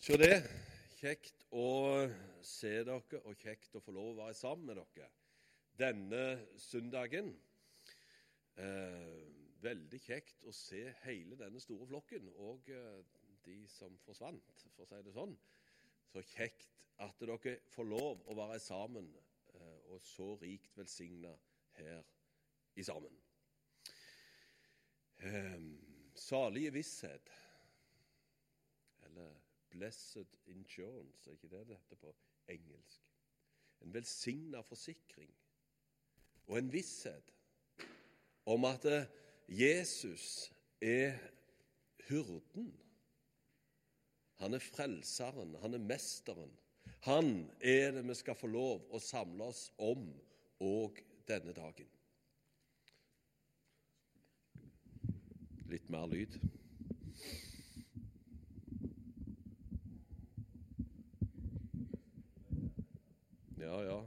Se det. Kjekt å se dere, og kjekt å få lov å være sammen med dere denne søndagen. Eh, veldig kjekt å se hele denne store flokken, og eh, de som forsvant, for å si det sånn. Så kjekt at dere får lov å være sammen eh, og så rikt velsigna her i sammen. Eh, salige visshet, eller Blessed insurance, er ikke det det heter på engelsk? En velsigna forsikring og en visshet om at eh, Jesus er hyrden. Han er frelseren, han er mesteren. Han er det vi skal få lov å samle oss om òg denne dagen. Litt mer lyd. Ja, ja.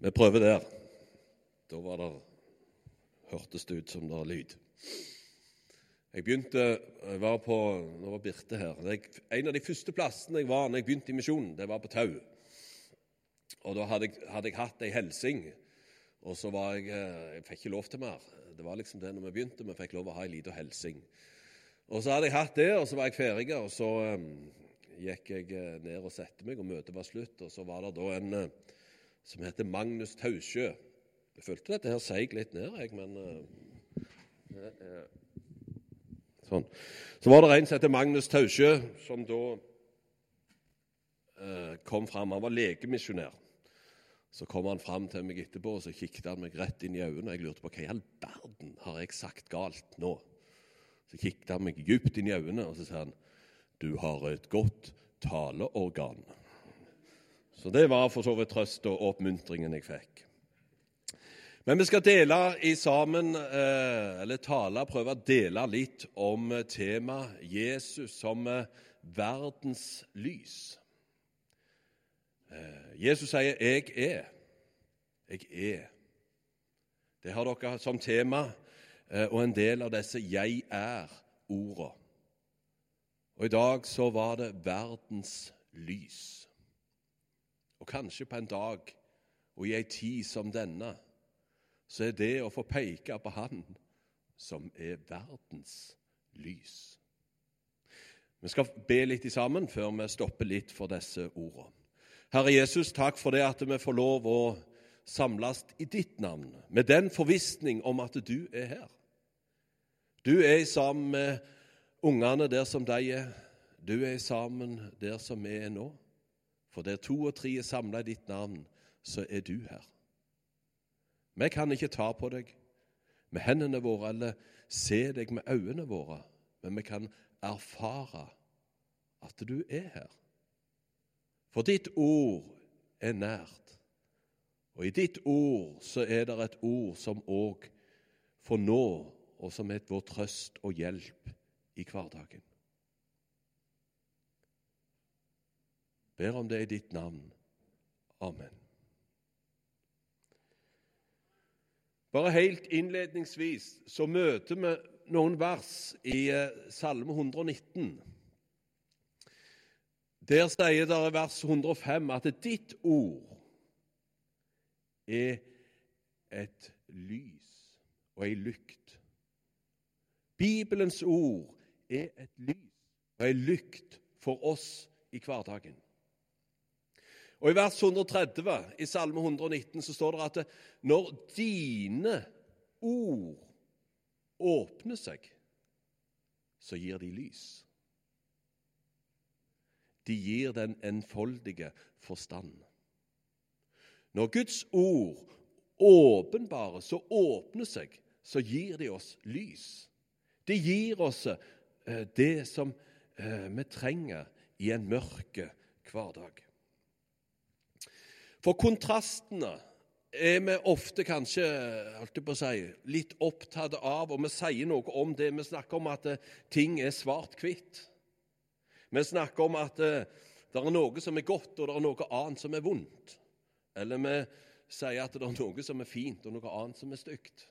Vi prøver der. Da var det, hørtes det ut som det var lyd. Jeg begynte, jeg var på, Nå var Birte her. Jeg, en av de første plassene jeg var når jeg begynte i misjonen, det var på Tau. Og Da hadde jeg, hadde jeg hatt ei helsing, og så var jeg eh, Jeg fikk ikke lov til mer. Det var liksom det når vi begynte, vi fikk lov å ha ei lita helsing. Og så hadde jeg hatt det, og så var jeg ferdig, og så um, gikk jeg eh, ned og satte meg, og møtet var slutt. Og så var det da en uh, som heter Magnus Tausjø. Jeg følte dette her seig litt ned, jeg, men uh, uh, Sånn. Så var det en som heter Magnus Tausjø, som da kom fram. Han var legemisjonær. Så kom han fram til meg etterpå og så kikket han meg rett inn i øynene. Jeg lurte på hva i all verden har jeg sagt galt nå? Så kikket han meg dypt inn i øynene og så sa han, 'Du har et godt taleorgan'. Så det var for så vidt trøst og oppmuntringen jeg fikk. Men vi skal dele i sammen, eh, eller tale, prøve å dele litt om temaet Jesus som eh, verdens lys. Eh, Jesus sier 'Jeg er'. Jeg er. Det har dere som tema og en del av disse 'jeg er'-orda. Og I dag så var det verdens lys. Og kanskje på en dag og i ei tid som denne, så er det å få peke på Han som er verdens lys. Vi skal be litt sammen før vi stopper litt for disse ordene. Herre Jesus, takk for det at vi får lov å samles i ditt navn, med den forvissning om at du er her. Du er sammen med ungene der som de er. Du er sammen der som vi er nå. For der to og tre er samla i ditt navn, så er du her. Vi kan ikke ta på deg med hendene våre eller se deg med øynene våre, men vi kan erfare at du er her. For ditt ord er nært. Og i ditt ord så er det et ord som òg for nå og som er vår trøst og hjelp i hverdagen. Ber om det i ditt navn. Amen. Bare helt innledningsvis så møter vi noen vers i eh, Salme 119. Der sier det i vers 105 at ditt ord er et lys og ei lykt Bibelens ord er et lys og ei lykt for oss i hverdagen. Og I vers 130 i Salme 119 så står det at når dine ord åpner seg, så gir de lys. De gir den enfoldige forstand. Når Guds ord åpenbares og åpner seg, så gir de oss lys. Det gir oss eh, det som eh, vi trenger i en mørke hverdag. For kontrastene er vi ofte kanskje si, litt opptatt av, og vi sier noe om det. Vi snakker om at eh, ting er svart-hvitt. Vi snakker om at det er noe som er godt, og det er noe annet som er vondt. Eller vi sier at det er noe som er fint, og noe annet som er stygt.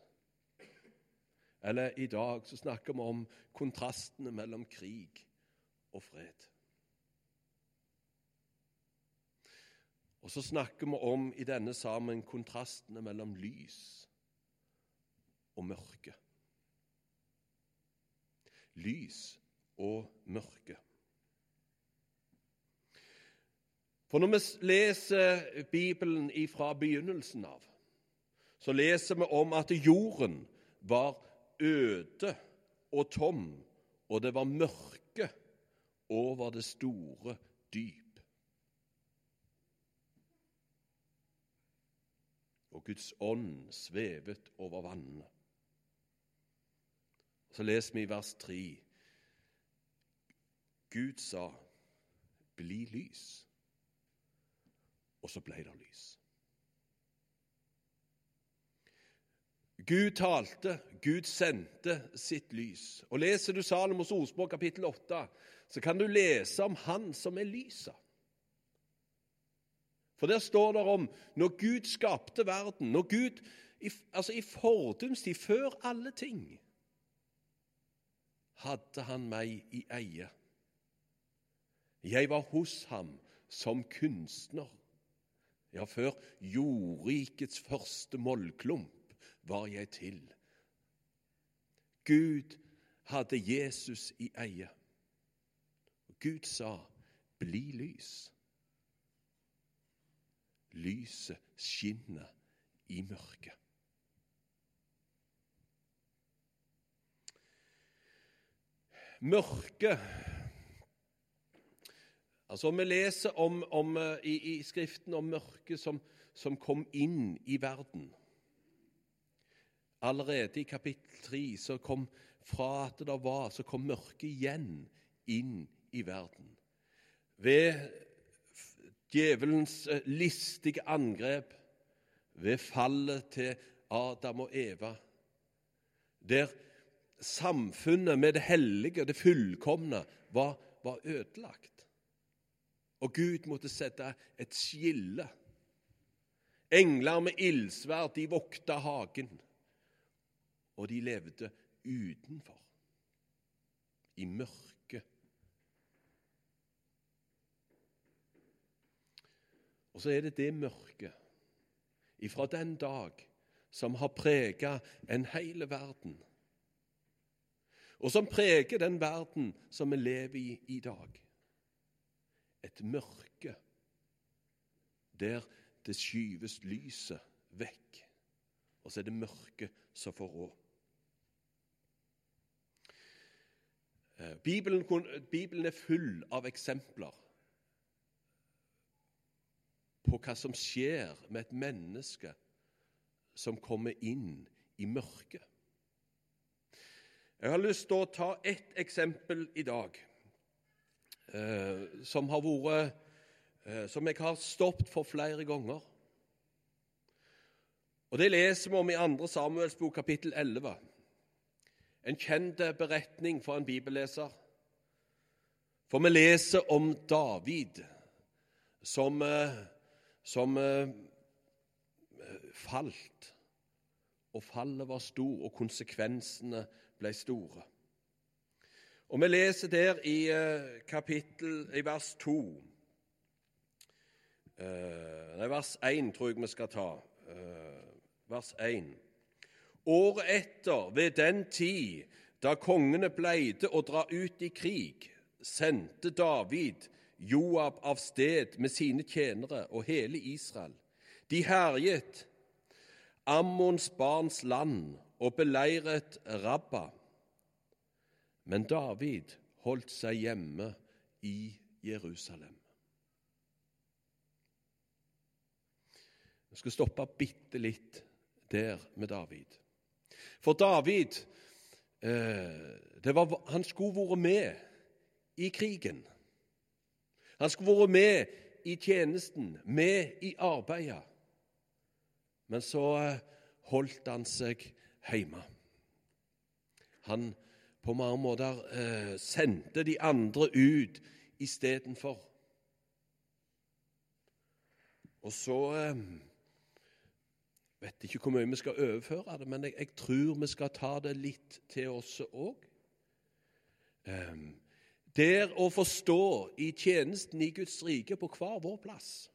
Eller i dag så snakker vi om kontrastene mellom krig og fred. Og så snakker vi om i denne sammen kontrastene mellom lys og mørke. Lys og mørke. For når vi leser Bibelen fra begynnelsen av, så leser vi om at jorden var øde og tom, og det var mørke over det store dyp. Og Guds ånd svevet over vannene. Så leser vi i vers 3. Gud sa, 'Bli lys', og så ble det lys. Gud talte, Gud sendte sitt lys. Og Leser du Salomos ordspråk kapittel 8, så kan du lese om Han som er lyset. For der står det om når Gud skapte verden, når Gud, altså i fordums tid, før alle ting, hadde han meg i eie. Jeg var hos ham som kunstner. Ja, før jordrikets første mollklump var jeg til. Gud hadde Jesus i eie. Gud sa, 'Bli lys'. Lyset skinner i mørket. Mørket Altså, Vi leser om, om, eh, i, i, Skriften om mørket som, som kom inn i verden. Allerede i kapittel 3 så kom fra at det var, så kom mørket igjen inn i verden. Ved djevelens eh, listige angrep, ved fallet til Adam og Eva, der samfunnet med det hellige, og det fullkomne, var, var ødelagt. Og Gud måtte sette et skille. Engler med ildsverd, de vokta hagen og de levde utenfor, i mørket. Og så er det det mørket ifra den dag som har prega en hel verden, og som preger den verden som vi lever i i dag. Et mørke der det skyves lyset vekk, og så er det mørket som får råd. Bibelen, Bibelen er full av eksempler på hva som skjer med et menneske som kommer inn i mørket. Jeg har lyst til å ta ett eksempel i dag eh, som har vært eh, Som jeg har stoppet for flere ganger. Og Det leser vi om i 2. Samuels bok, kapittel 11. En kjent beretning for en bibelleser. For vi leser om David som, eh, som uh, falt. Og fallet var stor, og konsekvensene ble store. Og Vi leser der i kapittel, i vers 2 uh, Nei, vers 1 tror jeg vi skal ta. vers 1. Året etter, ved den tid da kongene pleide å dra ut i krig, sendte David Joab av sted med sine tjenere og hele Israel. De herjet Ammons barns land og beleiret Rabba. Men David holdt seg hjemme i Jerusalem. Jeg skal stoppe bitte litt der med David. For David eh, var, han skulle vært med i krigen. Han skulle vært med i tjenesten, med i arbeidet. Men så eh, holdt han seg hjemme. Han på mange måter eh, sendte de andre ut istedenfor. Og så vet ikke hvor mye vi skal overføre det, men jeg, jeg tror vi skal ta det litt til oss òg. Um, der å forstå i tjenesten i Guds rike på hver vår plass.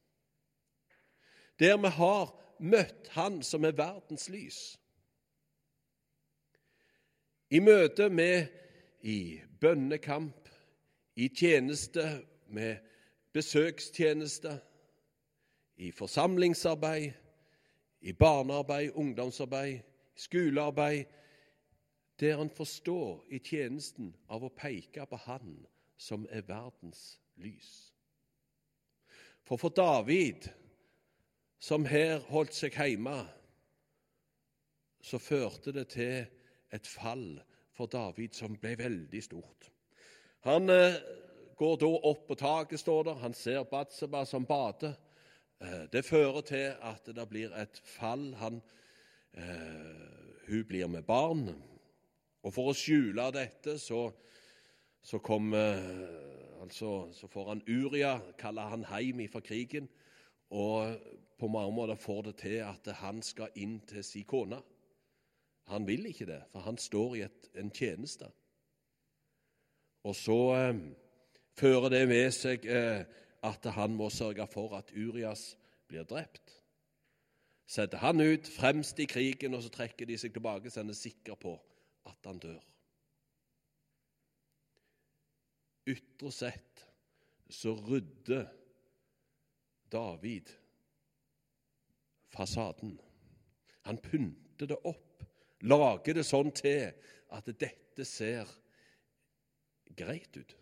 Der vi har møtt Han som er verdens lys. I møte med i bønnekamp, i tjeneste med besøkstjeneste, i forsamlingsarbeid, i barnearbeid, ungdomsarbeid, skolearbeid, der en forstår i tjenesten av å peke på Han som er verdens lys. For for David, som her holdt seg hjemme, så førte det til et fall for David som ble veldig stort. Han eh, går da opp på taket, står der. Han ser Batseba som bader. Eh, det fører til at det blir et fall. Han, eh, hun blir med barn. Og for å skjule dette så, så, kom, eh, altså, så får han Uria, kaller han hjem fra krigen. Og på mange måter får det til at han skal inn til sin kone. Han vil ikke det, for han står i et, en tjeneste. Og så eh, fører det med seg eh, at han må sørge for at Urias blir drept. Setter han ut fremst i krigen, og så trekker de seg tilbake, så han er sikker på at han dør. Ytre sett så rydder David fasaden. Han pynter det opp lager det sånn til at dette ser greit ut.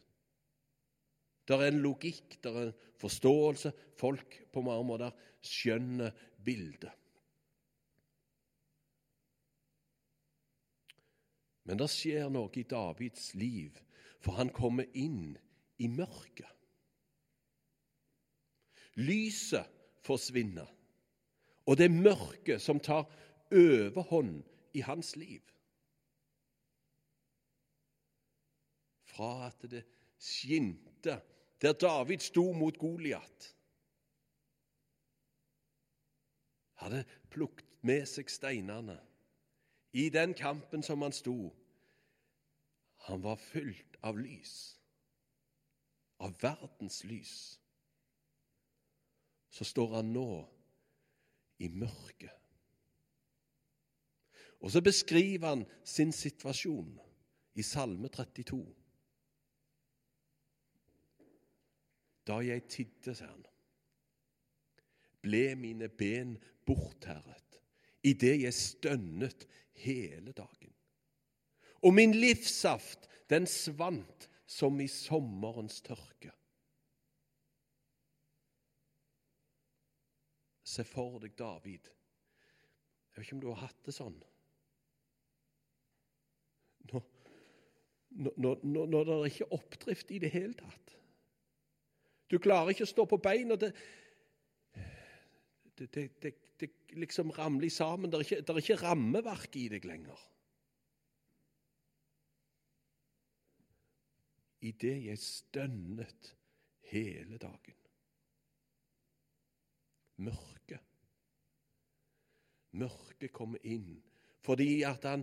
Det er en logikk, det er en forståelse. Folk på mange måter skjønner bildet. Men det skjer noe i Davids liv, for han kommer inn i mørket. Lyset forsvinner, og det er mørket som tar overhånd i hans liv. Fra at det skinte der David sto mot Goliat. Hadde plukket med seg steinene i den kampen som han sto. Han var fylt av lys, av verdens lys. Så står han nå i mørket. Og så beskriver han sin situasjon i Salme 32. Da jeg tidde, sier han, ble mine ben bortherret idet jeg stønnet hele dagen. Og min livssaft, den svant som i sommerens tørke. Se for deg David. Jeg vet ikke om du har hatt det sånn. når, når, når, når det ikke er oppdrift i det hele tatt. Du klarer ikke å stå på beina. Det, det, det, det, liksom ramler sammen. Det er, ikke, det er ikke rammeverk i deg lenger. Idet jeg stønnet hele dagen. Mørket. Mørket kommer inn fordi at han,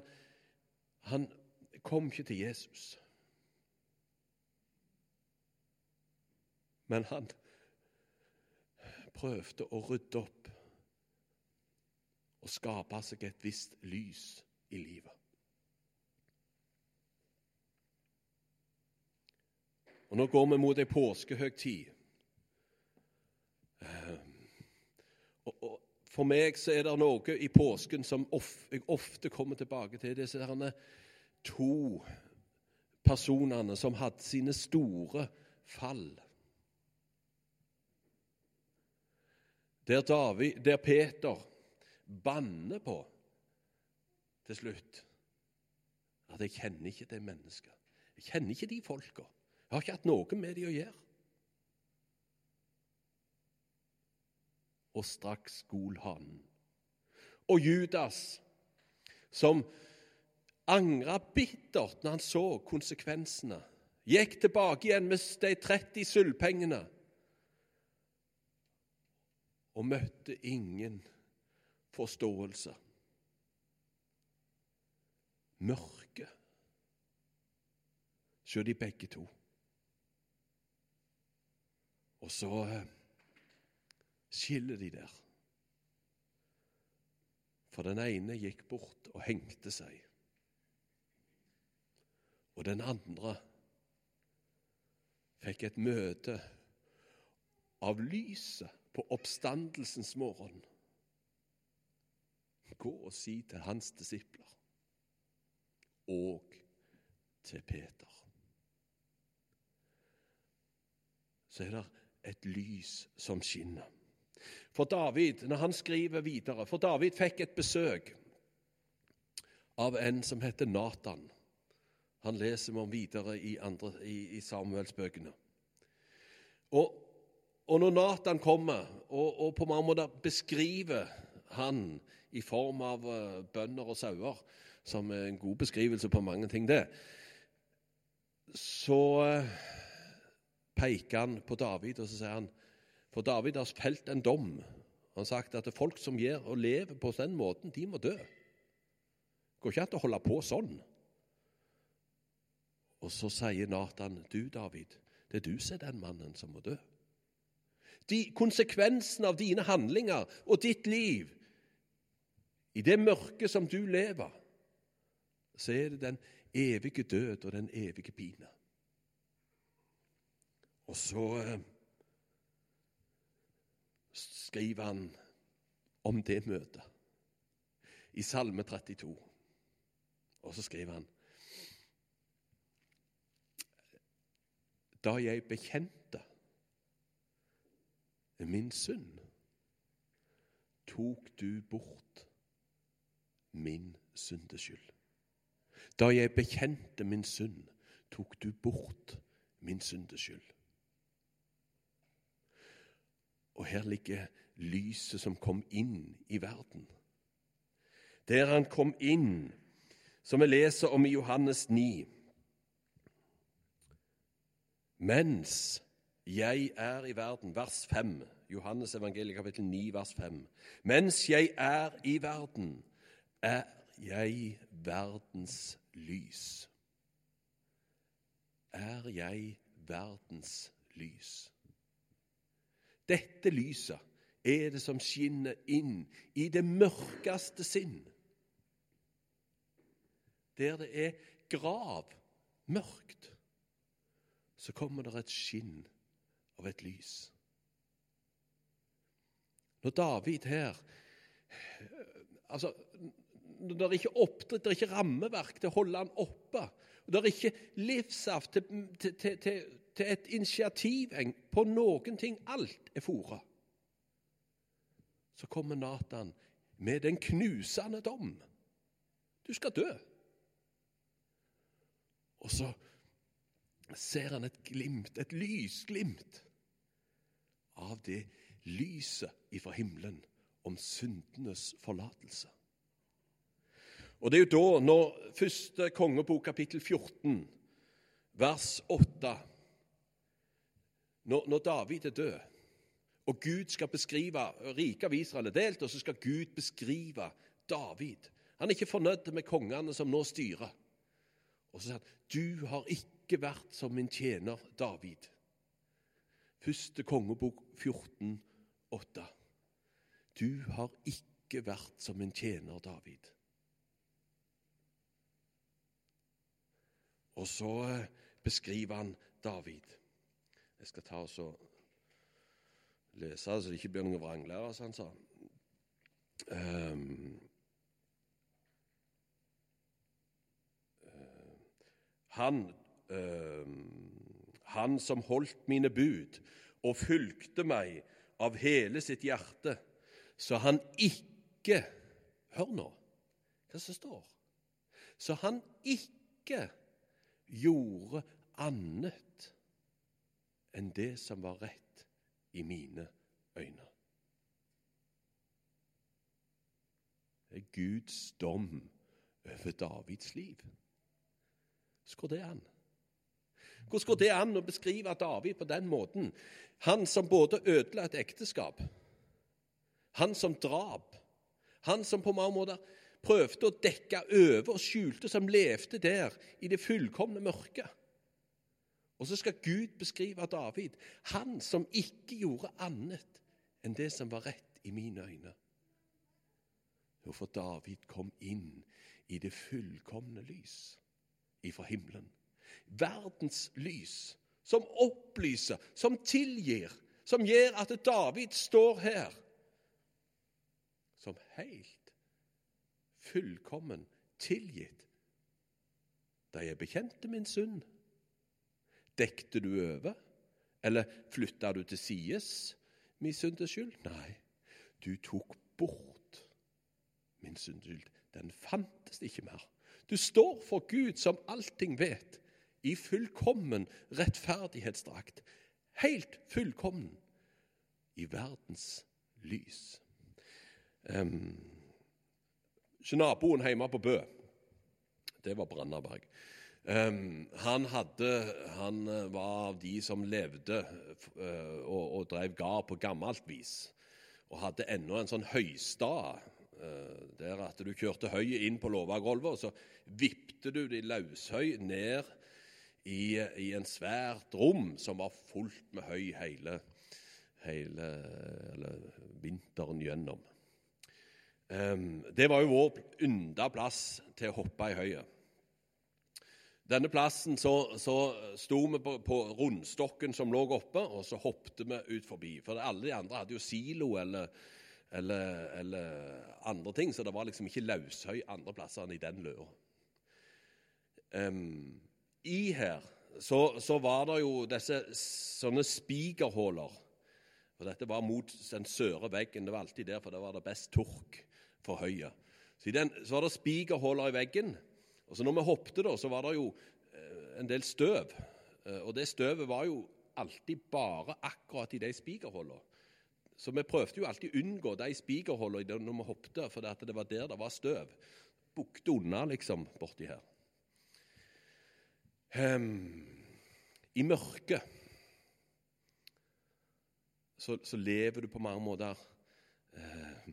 han kom ikke til Jesus. Men han prøvde å rydde opp og skape seg et visst lys i livet. Og Nå går vi mot ei påskehøgtid. Og, og For meg så er det noe i påsken som jeg ofte kommer tilbake til. Disse herne to personene som hadde sine store fall. Der, David, der Peter banner på til slutt at 'jeg kjenner ikke det mennesket'. Jeg kjenner ikke de folka. Jeg har ikke hatt noe med de å gjøre. Og straks gol han. Og Judas, som angra bittert når han så konsekvensene. Gikk tilbake igjen med de 30 sølvpengene og møtte ingen forståelse. Mørke. Se de begge to. Og så eh, skiller de der. For den ene gikk bort og hengte seg. Og den andre fikk et møte av lyset på oppstandelsens morgen. Gå og si til hans disipler og til Peter. Så er det et lys som skinner. For David, når han skriver videre For David fikk et besøk av en som heter Natan. Han leser vi om videre i, andre, i, i Samuelsbøkene. Og, og, når Natan kommer og, og, på mange måter beskriver han i form av uh, bønder og sauer, som er en god beskrivelse på mange ting, det, så uh, peker han på David og så sier han, for David har felt en dom. Han har sagt at det er folk som gjør og lever på den måten, de må dø. Det går ikke an å holde på sånn. Og så sier Nathan, du David, det er du som er den mannen som må dø. De, konsekvensen av dine handlinger og ditt liv, i det mørket som du lever, så er det den evige død og den evige pine. Og så eh, skriver han om det møtet i Salme 32. Og så skriver han Da jeg bekjente min synd, tok du bort min syndeskyld. Da jeg bekjente min synd, tok du bort min syndeskyld. Og her ligger lyset som kom inn i verden. Der han kom inn, som vi leser om i Johannes 9. Mens jeg er i verden, vers 5, Johannes evangeliet kapittel 9, vers 5. Mens jeg er i verden, er jeg verdens lys. Er jeg verdens lys? Dette lyset er det som skinner inn i det mørkeste sinn. Der det er grav, mørkt, så kommer det et skinn av et lys. Når David her altså, Det er ikke oppdritt, det er ikke rammeverk til å holde han oppe. Det er ikke livssaft til, til, til, til et initiativ på noen ting. Alt er fora. Så kommer Nathan med den knusende dom. Du skal dø. Og så ser han et glimt, et lysglimt, av det lyset ifra himmelen om syndenes forlatelse. Og Det er jo da, når første kongebok kapittel 14, vers 8 når, når David er død, og Gud skal beskrive Riket av Israel er delt, og så skal Gud beskrive David. Han er ikke fornøyd med kongene som nå styrer. Og så sier han, 'Du har ikke vært som min tjener David'. Første kongebok 14, 8. Du har ikke vært som en tjener David. Og så eh, beskriver han David. Jeg skal ta og så lese så det ikke blir noen vranglære, som han sa. Um, han, uh, han som holdt mine bud og fulgte meg av hele sitt hjerte, så han ikke Hør nå hva som står. Så han ikke gjorde annet enn det som var rett i mine øyne. Det er Guds dom over Davids liv. Går det an? Hvordan går det an å beskrive David på den måten? Han som både ødela et ekteskap, han som drap, Han som på mange måter prøvde å dekke over og skjulte, som levde der i det fullkomne mørket. Og så skal Gud beskrive David, han som ikke gjorde annet enn det som var rett i mine øyne. For David kom inn i det fullkomne lys ifra himmelen. Verdens lys som opplyser, som tilgir, som gjør at David står her som helt fullkommen tilgitt. Da jeg bekjente min synd, dekte du over? Eller flytta du til sides min syndes skyld? Nei, du tok bort min syndes skyld. Den fantes ikke mer. Du står for Gud, som allting vet, i fullkommen rettferdighetsdrakt. Helt fullkommen i verdens lys. Um, naboen hjemme på Bø, det var Brannaberg. Um, han, hadde, han var av de som levde uh, og, og drev gard på gammelt vis. Og hadde ennå en sånn høystad uh, der at du kjørte høyet inn på låvegulvet, og så vippte du det i løshøy ned i, i en svært rom som var fullt med høy hele, hele vinteren gjennom. Um, det var jo vår ynda plass til å hoppe i høyet. Denne plassen så, så sto vi på, på, rundstokken som lå oppe, og så hoppet vi ut forbi. For alle de andre hadde jo silo eller, eller, eller andre ting, så det var liksom ikke løshøy andre plasser enn i den løa. Um, I her så, så, var det jo disse sånne spikerhuller. For dette var mot den søre veggen. Det var alltid der, for der var det best tork for høye. Så, den, så var det spikerhuller i veggen. Og så når vi hoppet, da, så var det jo eh, en del støv. Eh, og det støvet var jo alltid bare akkurat i de spikerhullene. Så vi prøvde jo alltid å unngå de spikerhullene når vi hoppet, for det var der det var støv. Bukte unna, liksom, borti her. Um, I mørket så, så, lever du på mange måter uh,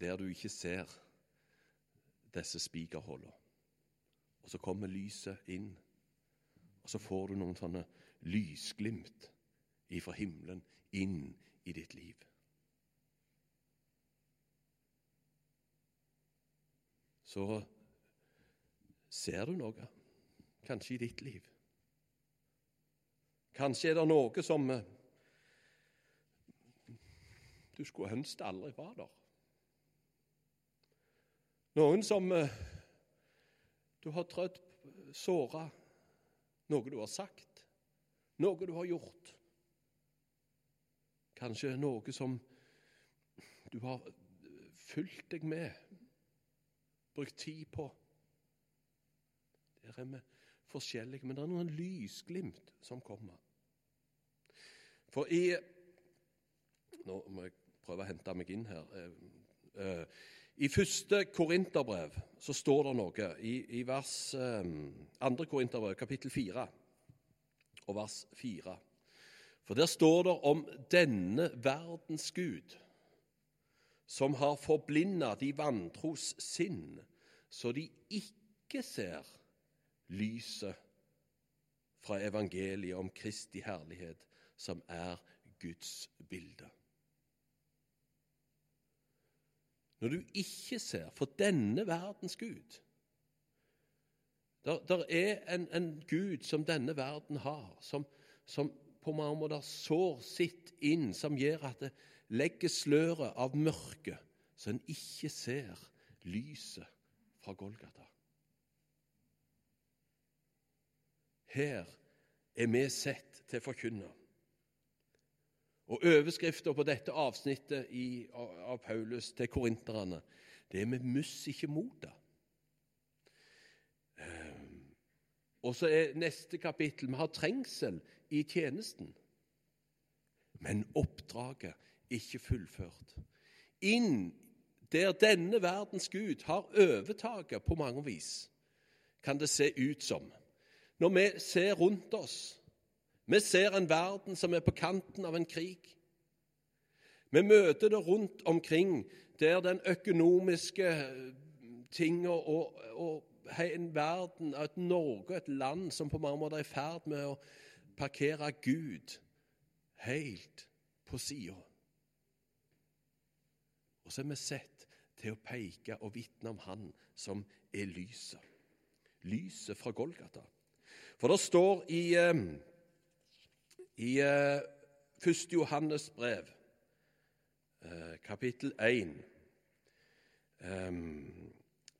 der du ikke ser disse spikerhullene. Og så kommer lyset inn, og så får du noen sånne lysglimt ifra himmelen inn i ditt liv. Så ser du noe, kanskje i ditt liv. Kanskje er det noe som eh, du skulle ønske aldri var der. Noen som eh, du har trødd såra noe du har sagt, noe du har gjort. Kanskje noe som du har fulgt deg med, brukt tid på. Der er vi forskjellige, men det er noen lysglimt som kommer. For i Nå må jeg prøve å hente meg inn her. Eh, eh, i første Korinterbrev så står det noe i, i vers eh, andre Korinterbrev, kapittel 4, og vers 4. For der står det om denne verdens Gud, som har forblinda de vantros sinn, så de ikke ser lyset fra evangeliet om Kristi herlighet, som er Guds bilde. når du ikke ser for denne verdens Gud Der, er en, en, Gud som denne verden har, som, som på mange måter sår sitt inn, som gjør at det legger sløret av mørket, så en ikke ser lyset fra Golgata. Her er vi sett til å forkynne. Og Overskriften på dette avsnittet i, av Paulus til korinterne det er 'Vi muss ikke. Um, og så er neste kapittel 'Vi har trengsel i tjenesten'. Men oppdraget ikke fullført. Inn der denne verdens Gud har overtaket på mange vis, kan det se ut som. Når vi ser rundt oss vi ser en verden som er på kanten av en krig. Vi møter det rundt omkring der den økonomiske tinga og, og en verden, et Norge, et land som på mange måter er i ferd med å parkere Gud helt på sida. Og så er vi sett til å peke og vitne om Han som er lyset. Lyset fra Golgata. For det står i, eh, i 1. Eh, Johannes brev, eh, kapittel 1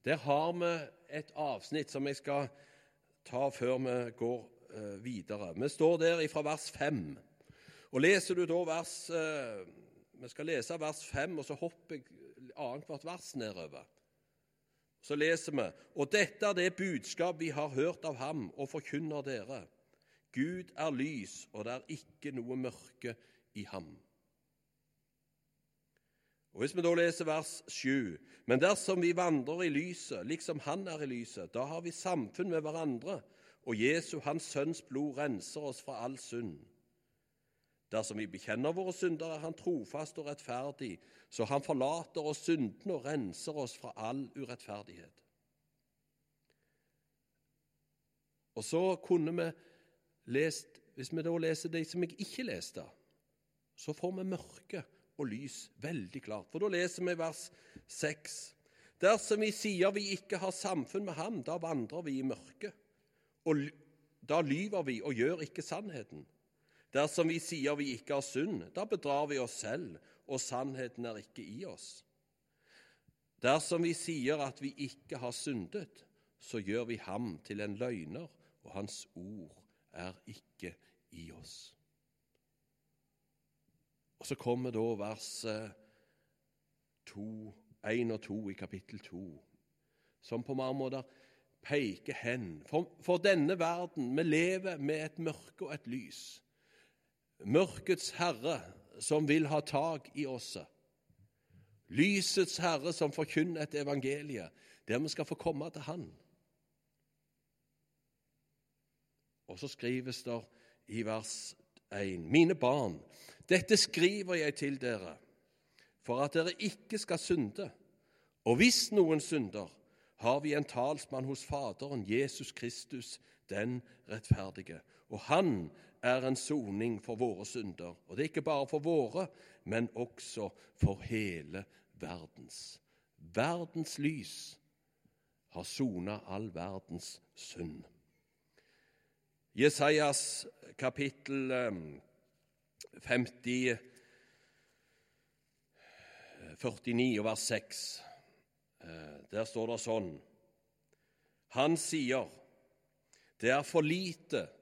Der har vi et avsnitt som jeg skal ta før vi går videre. Vi står der fra vers 5. Og Leser du da vers Vi skal lese vers 5, og så hopper jeg annethvert vers nedover. Så leser vi Og dette er det budskap vi har hørt av ham og forkynner dere. Gud er lys, og det er ikke noe mørke i ham. Og Hvis vi da leser vers 7.: Men dersom vi vandrer i lyset, liksom Han er i lyset, da har vi samfunn med hverandre, og Jesu, Hans Sønns blod, renser oss fra all synd. Dersom vi bekjenner våre synder, er Han trofast og rettferdig, så Han forlater oss syndene og renser oss fra all urettferdighet. Og så kunne vi lest Hvis vi da leser de som jeg ikke leste, så får vi mørke og lys veldig klart. For da leser vi vers 6. Dersom vi sier vi ikke har samfunn med Ham, da vandrer vi i mørket. Og da lyver vi og gjør ikke sannheten. Dersom vi sier vi ikke har synd, da bedrar vi oss selv, og sannheten er ikke i oss. Dersom vi sier at vi ikke har syndet, så gjør vi ham til en løgner, og hans ord er ikke i oss. Og så kommer da vers 1 og 2 i kapittel 2, som på mange måter peker hen. For, for denne verden, vi lever med et mørke og et lys mørkets herre som vil ha tak i oss. Lysets herre som forkynner et evangelie der vi skal få komme til Han. Og så skrives det i vers 1.: Mine barn, dette skriver jeg til dere for at dere ikke skal synde. Og hvis noen synder, har vi en talsmann hos Faderen, Jesus Kristus, den rettferdige. Og han er en soning for våre synder. Og det er ikke bare for våre, men også for hele verdens. Verdens lys har sona all verdens synd. Jesajas kapittel 50, eh, 49 og vers 6. Eh, der står det sånn Han sier, 'Det er for lite'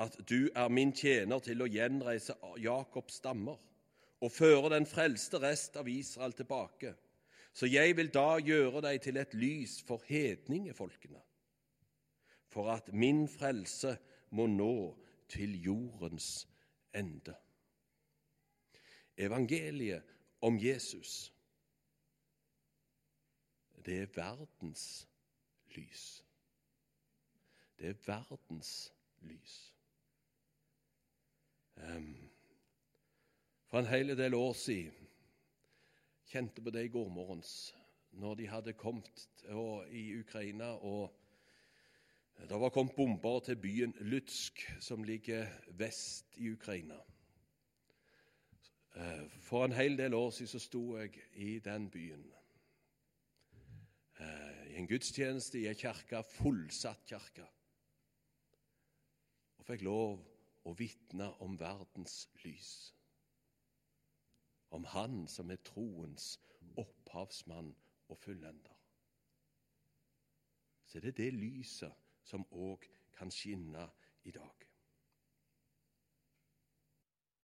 at du er min tjener til å gjenreise Jakobs stammer og føre den frelste rest av Israel tilbake. Så jeg vil da gjøre deg til et lys for hedningefolkene, for at min frelse må nå til jordens ende. Evangeliet om Jesus, det er verdens lys. Det er verdens lys. For en hel del år siden kjente på det i går morgens når de hadde kommet i Ukraina og det var kommet bomber til byen Lutsk, som ligger vest i Ukraina. Eh, for en hel del år siden så sto jeg i den byen. Eh, I en gudstjeneste i ei kirke, fullsatt kirke. Og fikk lov og vitne om verdens lys. Om Han som er troens opphavsmann og fullender. Så det er det lyset som òg kan skinne i dag.